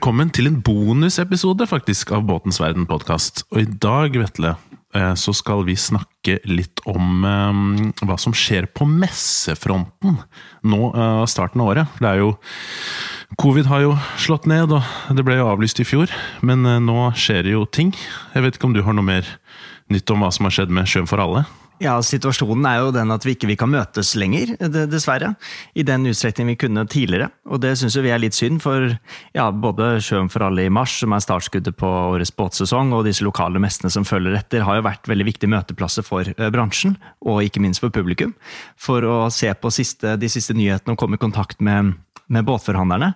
Velkommen til en bonusepisode faktisk av Båtens verden podkast. Og i dag, Vetle, eh, så skal vi snakke litt om eh, hva som skjer på messefronten nå eh, starten av året. Det er jo Covid har jo slått ned, og det ble jo avlyst i fjor. Men nå skjer det jo ting. Jeg vet ikke om du har noe mer nytt om hva som har skjedd med Sjøen for alle? Ja, Situasjonen er jo den at vi ikke vi kan møtes lenger, dessverre. I den utstrekning vi kunne tidligere. Og det syns vi er litt synd, for ja, både Sjøen for alle i mars, som er startskuddet på årets båtsesong, og disse lokale messene som følger etter, har jo vært veldig viktige møteplasser for bransjen, og ikke minst for publikum. For å se på siste, de siste nyhetene og komme i kontakt med, med båtforhandlerne.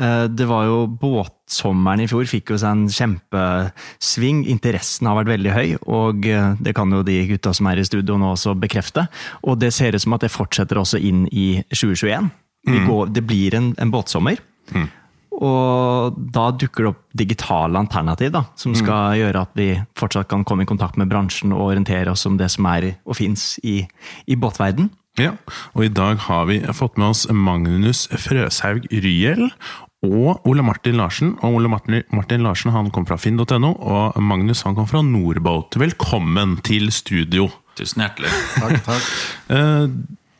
Eh, det var jo Båtsommeren i fjor fikk jo seg en kjempesving. Interessen har vært veldig høy, og eh, det kan jo de gutta som er i studio nå også bekrefte. Og det ser ut som at det fortsetter også inn i 2021. Mm. Går, det blir en, en båtsommer. Mm. Og da dukker det opp digitale alternativ da, som mm. skal mm. gjøre at vi fortsatt kan komme i kontakt med bransjen og orientere oss om det som er og fins i, i båtverden. Ja, og i dag har vi fått med oss Magnus Frøshaug Ryel og Ole Martin Larsen. Og Ole Martin, Martin Larsen han kom fra finn.no, og Magnus han kom fra Norboat. Velkommen til studio. Tusen hjertelig. takk, takk. Eh,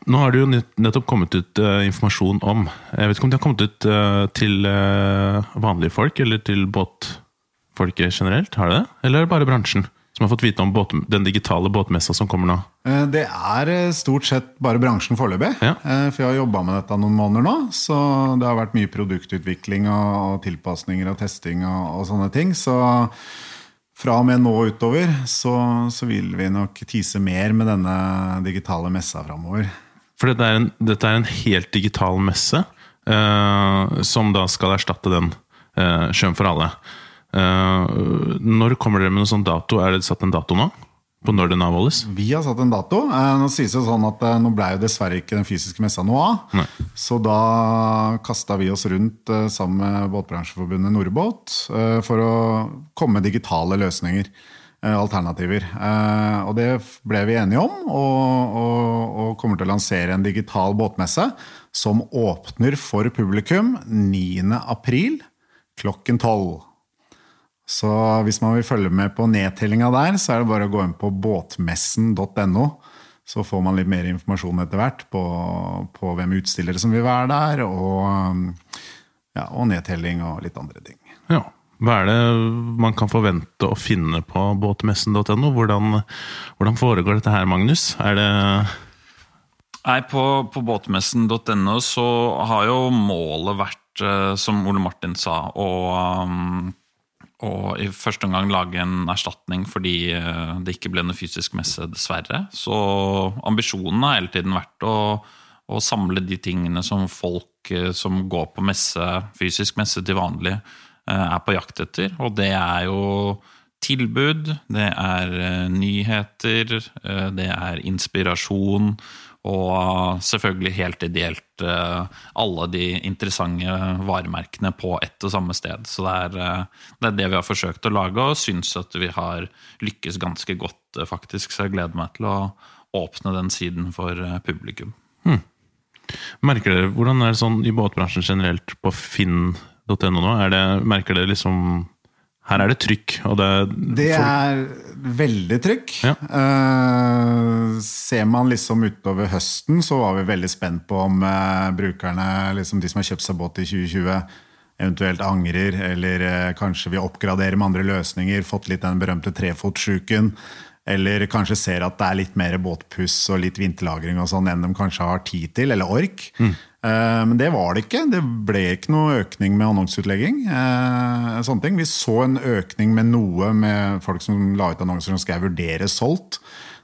nå har det jo nettopp kommet ut uh, informasjon om Jeg vet ikke om det har kommet ut uh, til uh, vanlige folk, eller til båtfolket generelt? Har det det? Eller er bare bransjen? Som har fått vite om båt, den digitale båtmessa som kommer nå? Eh, det er eh, stort sett bare bransjen foreløpig. Ja. Eh, for jeg har jobba med dette noen måneder nå. Så det har vært mye produktutvikling og, tilpasninger og testing og, og, sånne ting. Så fra og med nå utover så, så, vil vi nok tise mer med denne digitale messa framover. For dette er, en, dette er en helt digital messe, eh, som da skal erstatte den eh, Sjøen for alle. Uh, når kommer dere med noen sånn dato? Er det satt en dato nå? På når den avholdes? Vi har satt en dato. Uh, nå sies det sånn at uh, nå ble jo dessverre ikke den fysiske messa noe av. Nei. Så da kasta vi oss rundt sammen med Båtbransjeforbundet Nordbåt for å komme med digitale løsninger. Alternativer. Og det ble vi enige om, og, og, og kommer til å lansere en digital båtmesse som åpner for publikum 9.4 klokken 12. Så hvis man vil følge med på nedtellinga der, så er det bare å gå inn på båtmessen.no. Så får man litt mer informasjon etter hvert på, på hvem utstillere som vil være der, og, ja, og nedtelling og litt andre ting. Ja. Hva er det man kan forvente å finne på båtmessen.no? Hvordan, hvordan, foregår dette her, Magnus? Er det Nei, På, på båtmessen.no så har jo målet vært, eh, som Ole Martin sa, å um, og i første omgang lage en erstatning fordi eh, det ikke ble noe fysisk messe, dessverre. Så ambisjonen har hele tiden vært å, å, samle de tingene som folk eh, som går på messe, fysisk messe til vanlig, eh, er på jakt etter. Og det er jo tilbud, det er nyheter, det er inspirasjon. Og selvfølgelig helt ideelt eh, alle de interessante varemerkene på ett og samme sted. Så det er, eh, det er, det vi har forsøkt å lage, og syns at vi har lykkes ganske godt, eh, faktisk. Så jeg gleder meg til å åpne den siden for publikum. Hmm. Merker dere, Hvordan er det sånn i båtbransjen generelt på finn.no nå? Det, merker dere liksom her er det trykk. Det, det, er veldig trykk. Ja. Uh, ser man liksom utover høsten, så var vi veldig spent på om uh, brukerne, liksom de som har kjøpt seg båt i 2020, eventuelt angrer, eller uh, kanskje vil oppgradere med andre løsninger, fått litt den berømte trefotsjuken. Eller kanskje ser at det er litt mer båtpuss og litt vinterlagring og sånn enn de kanskje har tid til, eller ork. Mm. Eh, men det var det ikke. Det ble ikke noe økning med annonseutlegging. Eh, sånne ting. Vi så en økning med noe med folk som la ut annonser som skal vurdere solgt.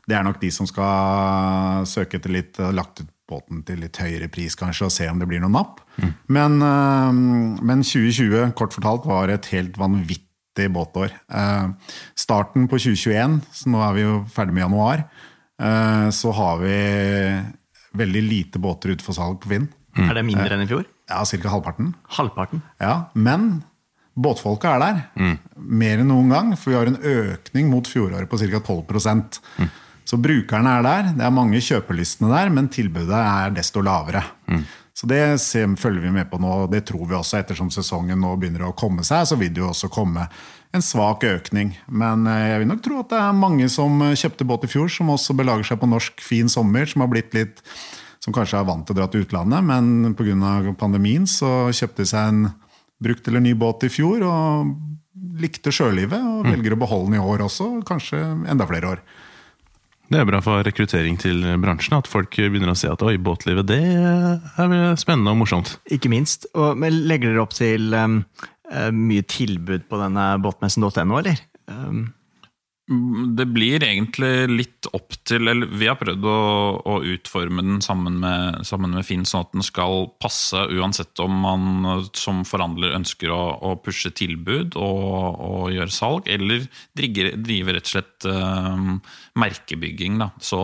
Det er nok de som skal søke etter litt lagt ut båten til litt høyere pris kanskje, og se om det blir noe napp. Mm. Men, eh, men 2020 kort fortalt var et helt vanvittig båtår. Eh, starten på 2021, så nå er vi jo ferdig med januar, eh, så har vi veldig lite båter ute for salg på Finn. Mm. Er det mindre enn i fjor? Ja, ca. halvparten. Halvparten? Ja, Men båtfolket er der. Mm. Mer enn noen gang, for vi har en økning mot fjoråret på ca. 12 mm. Så brukerne er der. Det er mange kjøpelystne der, men tilbudet er desto lavere. Mm. Så det følger vi med på nå, det tror vi også. Ettersom sesongen nå begynner å komme seg, så vil det jo også komme en svak økning. Men eh, jeg vil nok tro at det er mange som kjøpte båt i fjor, som også belager seg på norsk fin sommer, som har blitt litt som kanskje er vant til å dra til utlandet, men pga. pandemien så kjøpte de seg en brukt eller ny båt i fjor og likte sjølivet og mm. velger å beholde den i år også, kanskje enda flere år. Det er bra for rekruttering til bransjen, at folk begynner å se at oi, båtlivet det er spennende og morsomt. Ikke minst. Og, men legger dere opp til um, mye tilbud på denne båtmessen.no, eller? Um, det blir egentlig litt opp til eller Vi har prøvd å, å utforme den sammen med, sammen med, Finn, sånn at den skal passe uansett om man som forhandler ønsker å, å pushe tilbud og, og, gjøre salg, eller drive, rett og slett uh, merkebygging. Da. Så,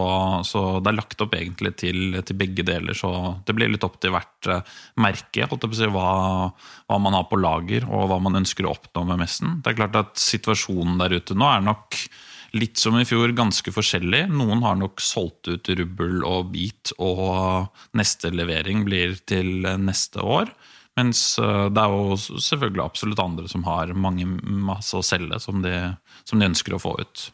så, det er lagt opp egentlig til, til, begge deler. Så det blir litt opp til hvert uh, merke si, hva, hva man har på lager og hva man ønsker å oppnå med messen. Det er klart at Situasjonen der ute nå er nok litt som i fjor, ganske forskjellig. Noen har nok solgt ut rubbel og bit, og neste levering blir til neste år. Mens eh, det er jo selvfølgelig absolutt andre som har mange masse å selge som de, som de ønsker å få ut.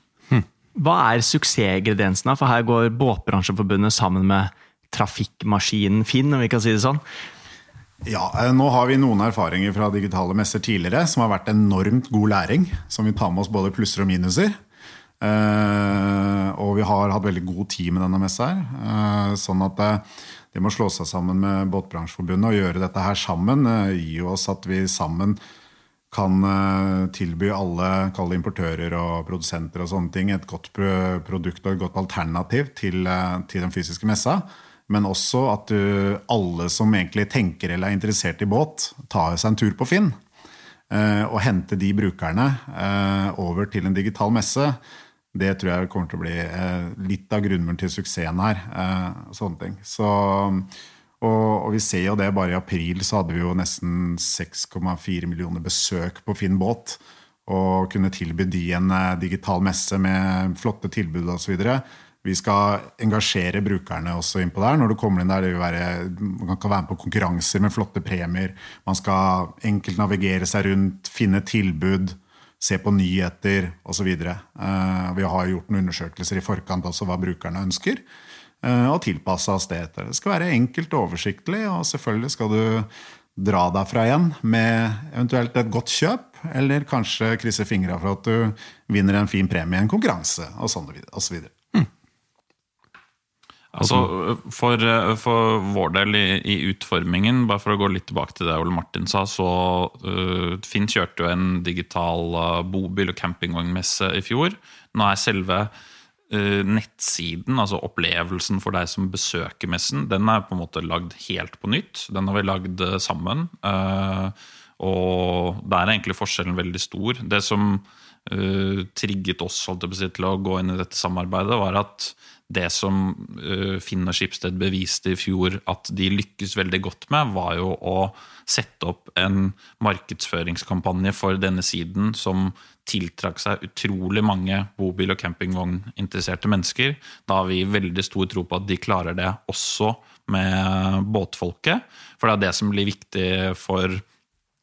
Hva er suksessingrediensene? For her går Båtbransjeforbundet sammen med trafikkmaskinen Finn, om vi kan si det sånn. Ja, eh, Nå har vi noen erfaringer fra digitale messer tidligere som har vært enormt god læring. Som vi tar med oss både plusser og minuser. Uh, og vi har hatt veldig god tid med denne messa. her. Uh, sånn at det må slå seg sammen med Båtbransjeforbundet og gjøre dette her sammen, jo oss at vi sammen kan tilby alle importører og produsenter og sånne ting et godt produkt og et godt alternativ til, til den fysiske messa. Men også at du, alle som egentlig tenker eller er interessert i båt, tar seg en tur på Finn. Og hente de brukerne over til en digital messe det tror jeg kommer til å bli eh, litt av grunnmuren til suksessen her. Eh, sånne ting. Så, og, og, vi ser jo det, bare i april så hadde vi jo nesten 6,4 millioner besøk på Finn båt. Og kunne tilby de en eh, digital messe med flotte tilbud osv. Vi skal engasjere brukerne også innpå der. Når du kommer inn der, det vil være, Man kan være med på konkurranser med flotte premier. Man skal enkelt navigere seg rundt, finne tilbud se på nyheter osv. Uh, vi har gjort noen undersøkelser i forkant også hva brukerne ønsker. Uh, og tilpassa oss det etter. Det skal være enkelt og oversiktlig, og selvfølgelig skal du dra derfra igjen med eventuelt et godt kjøp, eller kanskje krysse fingra for at du vinner en fin premie i en konkurranse, og sånn og så videre. Altså, for, for, vår del i, i, utformingen, bare for å gå litt tilbake til det Ole Martin sa, så uh, Finn kjørte jo en digital uh, bobil- og campingvognmesse i fjor. Nå er selve uh, nettsiden, altså opplevelsen for deg som besøker messen, den er på en måte lagd helt på nytt. Den har vi lagd uh, sammen. og der er egentlig forskjellen veldig stor. Det som trigget oss til å gå inn i dette samarbeidet, var at det som Finn og Skipsted beviste i fjor at de lykkes veldig godt med, var jo å sette opp en markedsføringskampanje for denne siden som tiltrakk seg utrolig mange bobil- og campingvogninteresserte mennesker. Da har vi veldig stor tro på at de klarer det også med båtfolket. For det er det som blir viktig for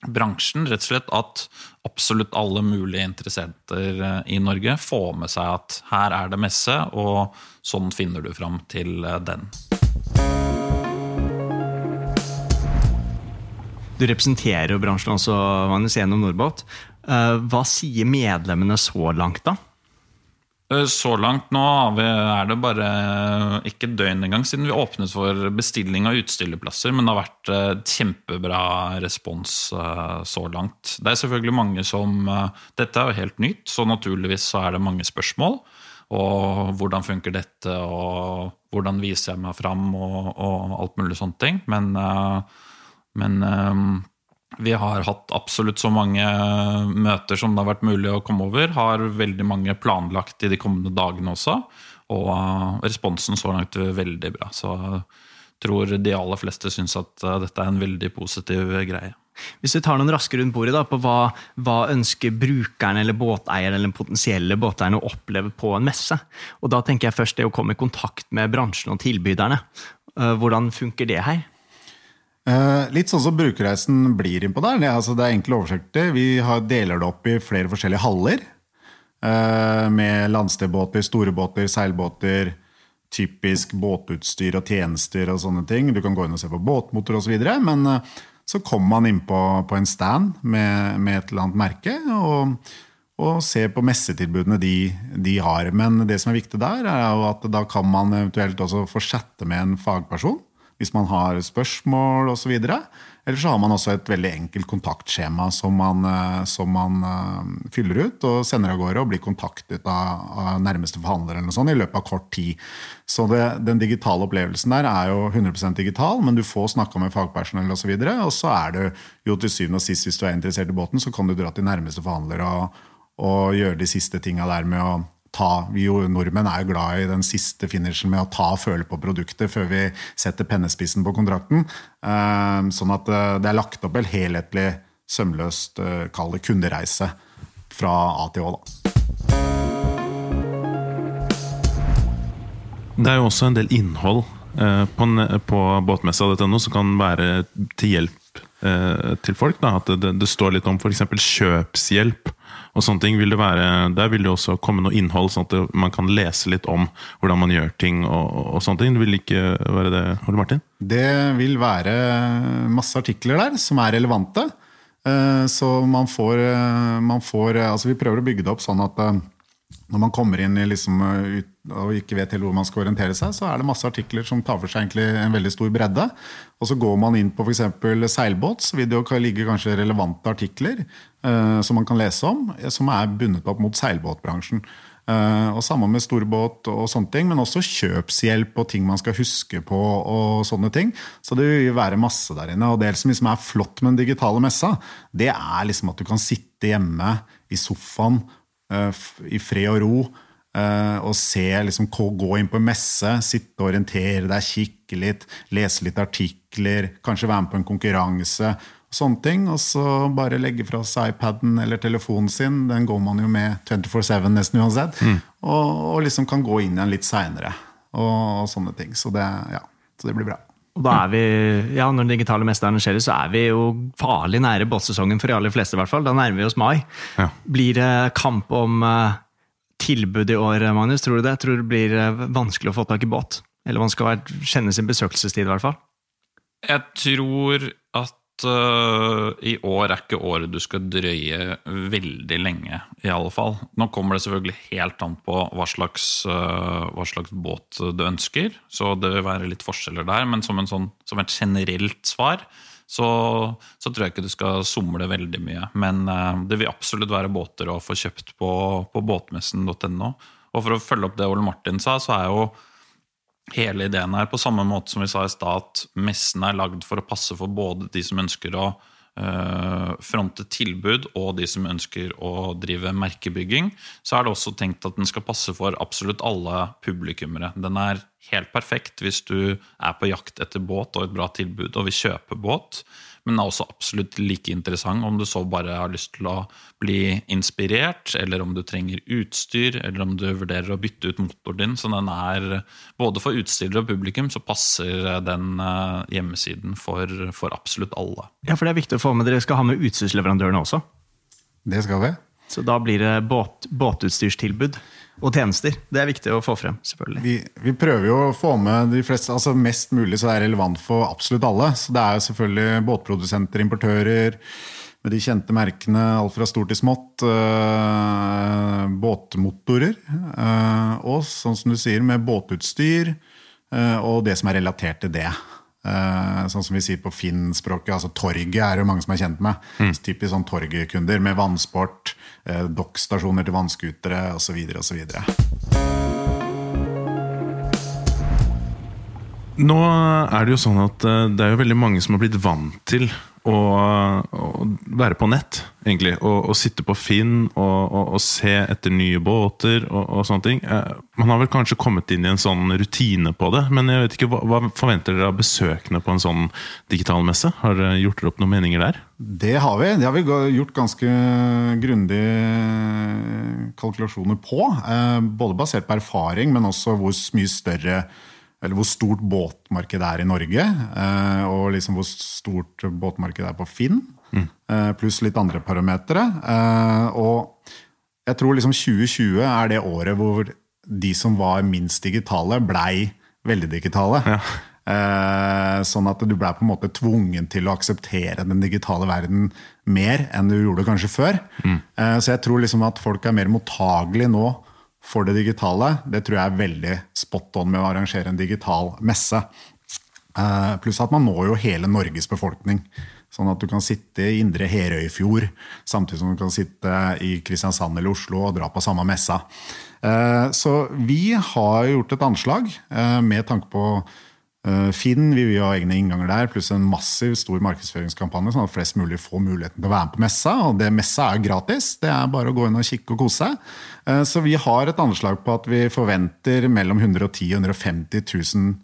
bransjen, rett og slett at absolutt alle mulige interessenter eh, i Norge får med seg at her er det messe, og sånn finner du fram til eh, den. Du representerer jo bransjen også, Magnus, gjennom Nordbåt. Eh, hva sier medlemmene så langt, da? Eh, så langt nå er det bare ikke døgn engang siden vi åpnet for bestilling av utstillerplasser, men det har vært eh, kjempebra respons eh, så langt. Det er selvfølgelig mange som Dette er jo helt nytt, så naturligvis så er det mange spørsmål. Og hvordan funker dette, og hvordan viser jeg meg fram, og, og alt mulig sånne ting. Men, men vi har hatt absolutt så mange møter som det har vært mulig å komme over. Har veldig mange planlagt i de kommende dagene også. Og uh, responsen så langt er veldig bra. Så jeg tror de aller fleste syns at dette er en veldig positiv greie. Hvis vi tar noen raske rundt bordet da, på hva, hva ønsker brukerne eller båteierne eller potensielle båteierne å oppleve på en messe? Og Da tenker jeg først det å komme i kontakt med bransjen og tilbyderne. Hvordan funker det her? Uh, litt sånn som brukerreisen blir innpå der. Det, altså, det er enkle oversikter. Vi har, deler det opp i flere forskjellige haller. Uh, med landstedbåter, store båter, seilbåter, typisk båtutstyr og tjenester og sånne ting. Du kan gå inn og se på båtmotor osv. Men uh, så kommer man inn på, på en stand med, med, et eller annet merke. og og se på messetilbudene de, de, har. Men det som er viktig der, er jo at da kan man eventuelt også få chatte med en fagperson hvis man har spørsmål osv. Eller så har man også et veldig enkelt kontaktskjema som man, eh, som man uh, fyller ut og sender av gårde og blir kontaktet av, av nærmeste forhandler eller noe sånt i løpet av kort tid. Så det, den digitale opplevelsen der er jo 100% digital, men du får snakka med fagpersonell osv. Og, så og så er det jo til syvende og sist, hvis du er interessert i båten, så kan du dra til nærmeste forhandler og, og gjøre de siste tinga der med å ta Vi jo nordmenn er jo glad i den siste finishen med å ta og føle på produktet før vi setter pennespissen på kontrakten. Eh, sånn at eh, det er lagt opp en helhetlig, sømløst, eh, kall det kundereise fra A til Å. da. Det er jo også en del innhold på, på båtmessa.no som kan være til hjelp til folk. Da. At det, det står litt om f.eks. kjøpshjelp og sånne ting. Vil det være, der vil det også komme noe innhold, sånn at man kan lese litt om hvordan man gjør ting. og, og sånne ting. Det vil ikke være det, Ole Martin? Det vil være masse artikler der som er relevante. Eh, så man får, eh, man får altså Vi prøver å bygge det opp sånn at eh, når man kommer inn liksom, og ikke vet helt hvor man skal orientere seg, så er det masse artikler som tar for seg en veldig stor bredde. Og så går man inn på f.eks. seilbåt, så vil det ligge kanskje relevante artikler uh, som man kan lese om, som er bundet opp mot seilbåtbransjen. Uh, og Samme med storbåt og sånne ting, men også kjøpshjelp og ting man skal huske på. og sånne ting. Så det vil være masse der inne. Og det som liksom er flott med den digitale messa, det er liksom at du kan sitte hjemme i sofaen Eh, i fred og ro. Uh, og se, liksom, gå inn på en messe, sitte og orientere deg, kikke litt, lese litt artikler, kanskje være med på en konkurranse. og Sånne ting, Og så bare legge fra seg iPaden eller telefonen sin. Den går man jo med 24-7 nesten uansett. Mm. Og, og, liksom kan gå inn igjen litt seinere. Og, og, sånne ting. Så det, ja, så det blir bra. Og da er vi, ja, Når den digitale mesteren skjer, så er vi jo farlig nære båtsesongen for de aller fleste. I hvert fall. Da nærmer vi oss mai. Ja. Blir det kamp om uh, tilbud i år, Magnus? Tror du det? Tror du det blir uh, vanskelig å få tak i båt? Eller man skal kjenne sin besøkelsestid, i hvert fall? Jeg tror i år er ikke året du skal drøye veldig lenge, i alle fall. Nå kommer det selvfølgelig helt an på hva slags, uh, hva slags båt du ønsker, så det vil være litt forskjeller der. Men som, sånn, som et generelt svar så, så, tror jeg ikke du skal somle veldig mye. Men uh, det vil absolutt være båter å få kjøpt på, på båtmessen.no. Og for å følge opp det Ole Martin sa, så er jo hele ideen her, på samme måte som vi sa i stad, at messen er lagd for å passe for både de som ønsker å uh, fronte tilbud, og de som ønsker å drive merkebygging, så er det også tenkt at den skal passe for absolutt alle publikummere. Den er helt perfekt hvis du er på jakt etter båt og et bra tilbud og vil kjøpe båt men er også absolutt like interessant om du så bare har lyst til å bli inspirert, eller om du trenger utstyr, eller om du vurderer å bytte ut motoren din. Så den er både for utstiller og publikum så passer den eh, hjemmesiden for, for absolutt alle. Ja, for det er viktig å få med dere skal ha med utstyrsleverandørene også. Det skal vi. Så da blir det båt, båtutstyrstilbud og tjenester. Det er viktig å få frem. selvfølgelig. Vi, vi, prøver jo å få med de fleste, altså mest mulig så det er relevant for absolutt alle. Så Det er jo selvfølgelig båtprodusenter, importører med de kjente merkene, alt fra stort til smått. Øh, båtmotorer. Øh, og sånn som du sier, med båtutstyr øh, og det som er relatert til det. Uh, sånn som vi sier på Finn-språket. altså Torget er jo mange som er kjent med. Mm. Typisk sånn torgkunder med vannsport, uh, dokkstasjoner til vannskutere osv. osv. Nå er det jo sånn at eh, det er jo veldig mange som har blitt vant til å, å være på nett, egentlig. Og, og sitte på Finn og, og, og, se etter nye båter og, sånne ting. Eh, man har vel kanskje kommet inn i en sånn rutine på det, men jeg vet ikke, hva, hva forventer dere av besøkende på en sånn digital messe? Har dere gjort dere opp noen meninger der? Det har vi. Det har vi gjort ganske grundige kalkulasjoner på. Eh, både basert på erfaring, men også hvor mye større eller hvor stort båtmarkedet er i Norge. Eh, og liksom hvor stort båtmarkedet er på Finn. Mm. Eh, pluss litt andre parametere. Eh, og jeg tror liksom 2020 er det året hvor de som var minst digitale, blei veldig digitale. Ja. Eh, sånn at du blei på en måte tvungen til å akseptere den digitale verden mer enn du gjorde kanskje før. Mm. Eh, så jeg tror liksom at folk er mer mottagelige nå for det digitale. Det tror jeg er veldig spot on med å arrangere en digital messe. Eh, pluss at man når jo hele Norges befolkning. Sånn at du kan sitte i Indre Herøyfjord samtidig som du kan sitte i Kristiansand eller Oslo og dra på samme messa. Eh, så vi har gjort et anslag med tanke på Eh, Finn vi vil ha egne innganger der, pluss en massiv stor markedsføringskampanje, sånn at flest mulig får muligheten til å være med på messa. Og det messa er gratis. Det er bare å gå inn og kikke og kose seg. Eh, så vi har et anslag på at vi forventer mellom 110 og 150 000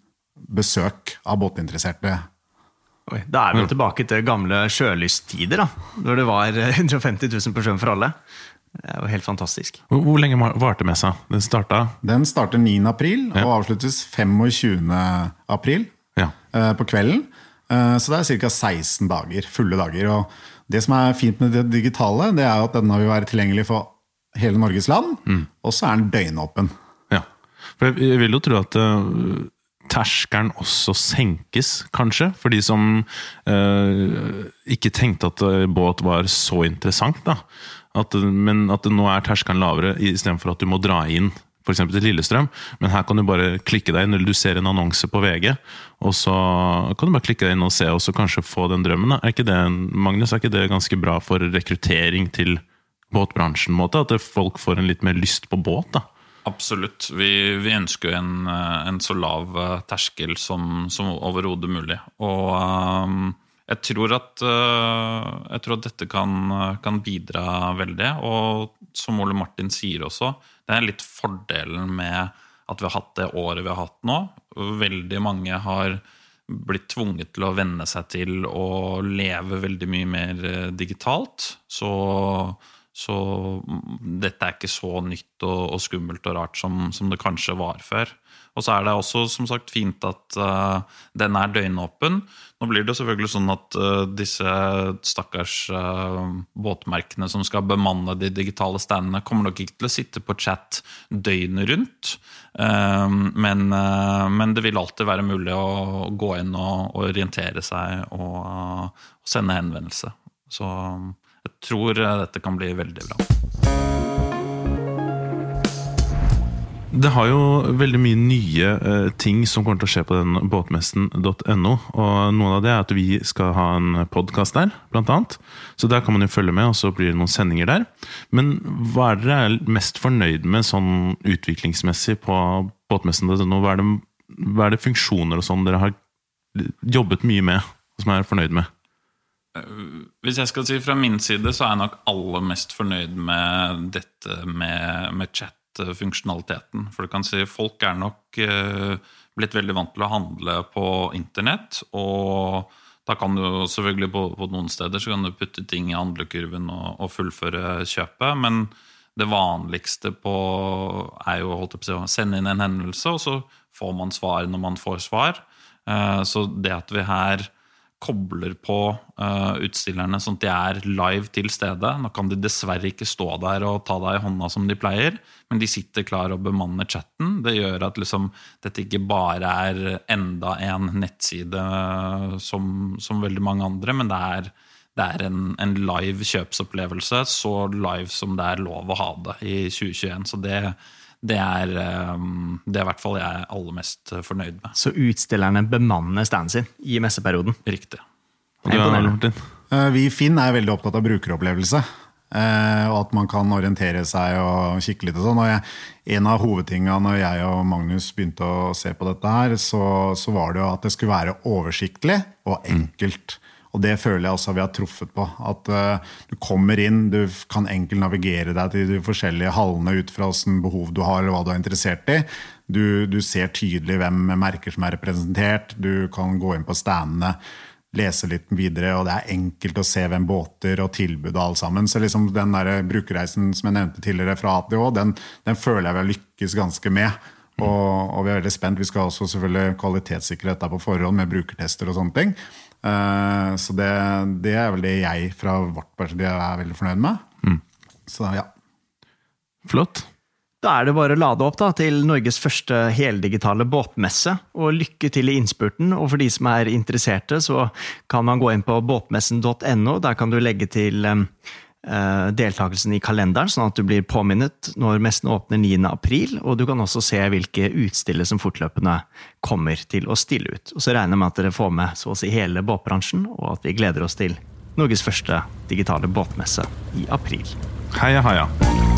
besøk av båtinteresserte. Oi, da er vi jo tilbake til gamle sjølysttider, da. Når det var 150 000 på sjøen for alle. Det er jo helt fantastisk. Hvor, hvor lenge varte messa? Den starta? Den starter 9. april ja. og avsluttes 25. april ja. eh, på kvelden. Eh, så det er ca. 16 dager, fulle dager. Og det som er fint med det digitale, det er at den vil være tilgjengelig for hele Norges land. Mm. Og så er den døgnåpen. Ja. For jeg vil jo tro at uh, terskelen også senkes, kanskje? For de som uh, ikke tenkte at båt var så interessant. da. At, men at nå er terskelen lavere, istedenfor at du må dra inn f.eks. til Lillestrøm. Men her kan du bare klikke deg inn, eller du ser en annonse på VG, og så kan du bare klikke deg inn og se, og så kanskje få den drømmen. Er ikke det, Magnus, er ikke det ganske bra for rekruttering til båtbransjen? Måte? At folk får en litt mer lyst på båt? da? Absolutt. Vi, vi ønsker en, en, så lav eh, terskel som, som overhodet mulig. Og um, jeg tror at, eh, jeg tror at dette kan, kan, bidra veldig. Og som Ole Martin sier også, det er litt fordelen med at vi har hatt det året vi har hatt nå. Veldig mange har blitt tvunget til å venne seg til å leve veldig mye mer eh, digitalt. Så, så dette er ikke så nytt og, og skummelt og rart som, som det kanskje var før. Og så er det også som sagt fint at uh, den er døgnåpen. Nå blir det selvfølgelig sånn at uh, disse stakkars uh, båtmerkene som skal bemanne de digitale standene, kommer nok ikke til å sitte på chat døgnet rundt. Men, men, det vil alltid være mulig å gå inn og, orientere seg og, og sende henvendelse. Så jeg tror dette kan bli veldig bra. Det har jo veldig mye nye uh, ting som kommer til å skje på den båtmessen.no. Og noen av det er at vi skal ha en podkast der, blant annet. Så der kan man jo følge med, og så blir det noen sendinger der. Men hva er dere mest fornøyd med sånn utviklingsmessig på båtmessen.no? Hva, hva, er det funksjoner og sånn dere har jobbet mye med, og som jeg er fornøyd med? Eh, hvis jeg skal si fra min side, så er jeg nok aller mest fornøyd med dette med, med chat funksjonaliteten. For du kan si folk er nok eh, blitt veldig vant til å handle på internett. Og da kan du selvfølgelig på, på noen steder så kan du putte ting i handlekurven og, og fullføre kjøpet. Men det vanligste på er jo holdt på å sende inn en hendelse, og så får man svar når man får svar. Eh, så det at vi her kobler på uh, utstillerne sånn at de er live til stede. Nå kan de dessverre ikke stå der og ta deg i hånda som de pleier, men de sitter klar og bemanner chatten. Det gjør at liksom, dette ikke bare er enda en nettside uh, som, som, veldig mange andre, men det er, det er en, en, live kjøpsopplevelse, så live som det er lov å ha det i 2021. Så det det er, ehm, det er i hvert fall jeg er aller mest fornøyd med. Så utstillerne bemanner standen sin i messeperioden? Riktig. Eh, vi i Finn er veldig opptatt av brukeropplevelse. Eh, og at man kan orientere seg og kikke litt. og sånn. En av hovedtingene når jeg og Magnus begynte å se på dette, her, så, så var det jo at det skulle være oversiktlig og enkelt. Mm. Og det føler jeg også vi har truffet på. At uh, du kommer inn, du kan enkelt navigere deg til de forskjellige hallene ut fra hvilke behov du har, eller hva du er interessert i. Du, du, ser tydelig hvem merker som er representert. Du kan gå inn på standene, lese litt videre, og det er enkelt å se hvem båter og tilbud og alt sammen. Så liksom den der brukerreisen som jeg nevnte tidligere fra ATH, den, den føler jeg vi har lykkes ganske med. Og, og, vi er veldig spent. Vi skal også selvfølgelig kvalitetssikre dette på forhånd med brukertester og sånne ting. Uh, så det, det, er vel det jeg fra vårt perspektiv er veldig fornøyd med. Mm. Så ja. Flott. Da er det bare å lade opp da, til Norges første heldigitale båtmesse. Og lykke til i innspurten. Og for de som er interesserte, så kan man gå inn på båtmessen.no. Der kan du legge til uh, deltakelsen i kalenderen, sånn at du blir påminnet når messen åpner 9.4. Og du kan også se hvilke utstillere som fortløpende kommer til å stille ut. Og så regner jeg med at dere får med så å si hele båtbransjen, og at vi gleder oss til Norges første digitale båtmesse i april. Heia, heia.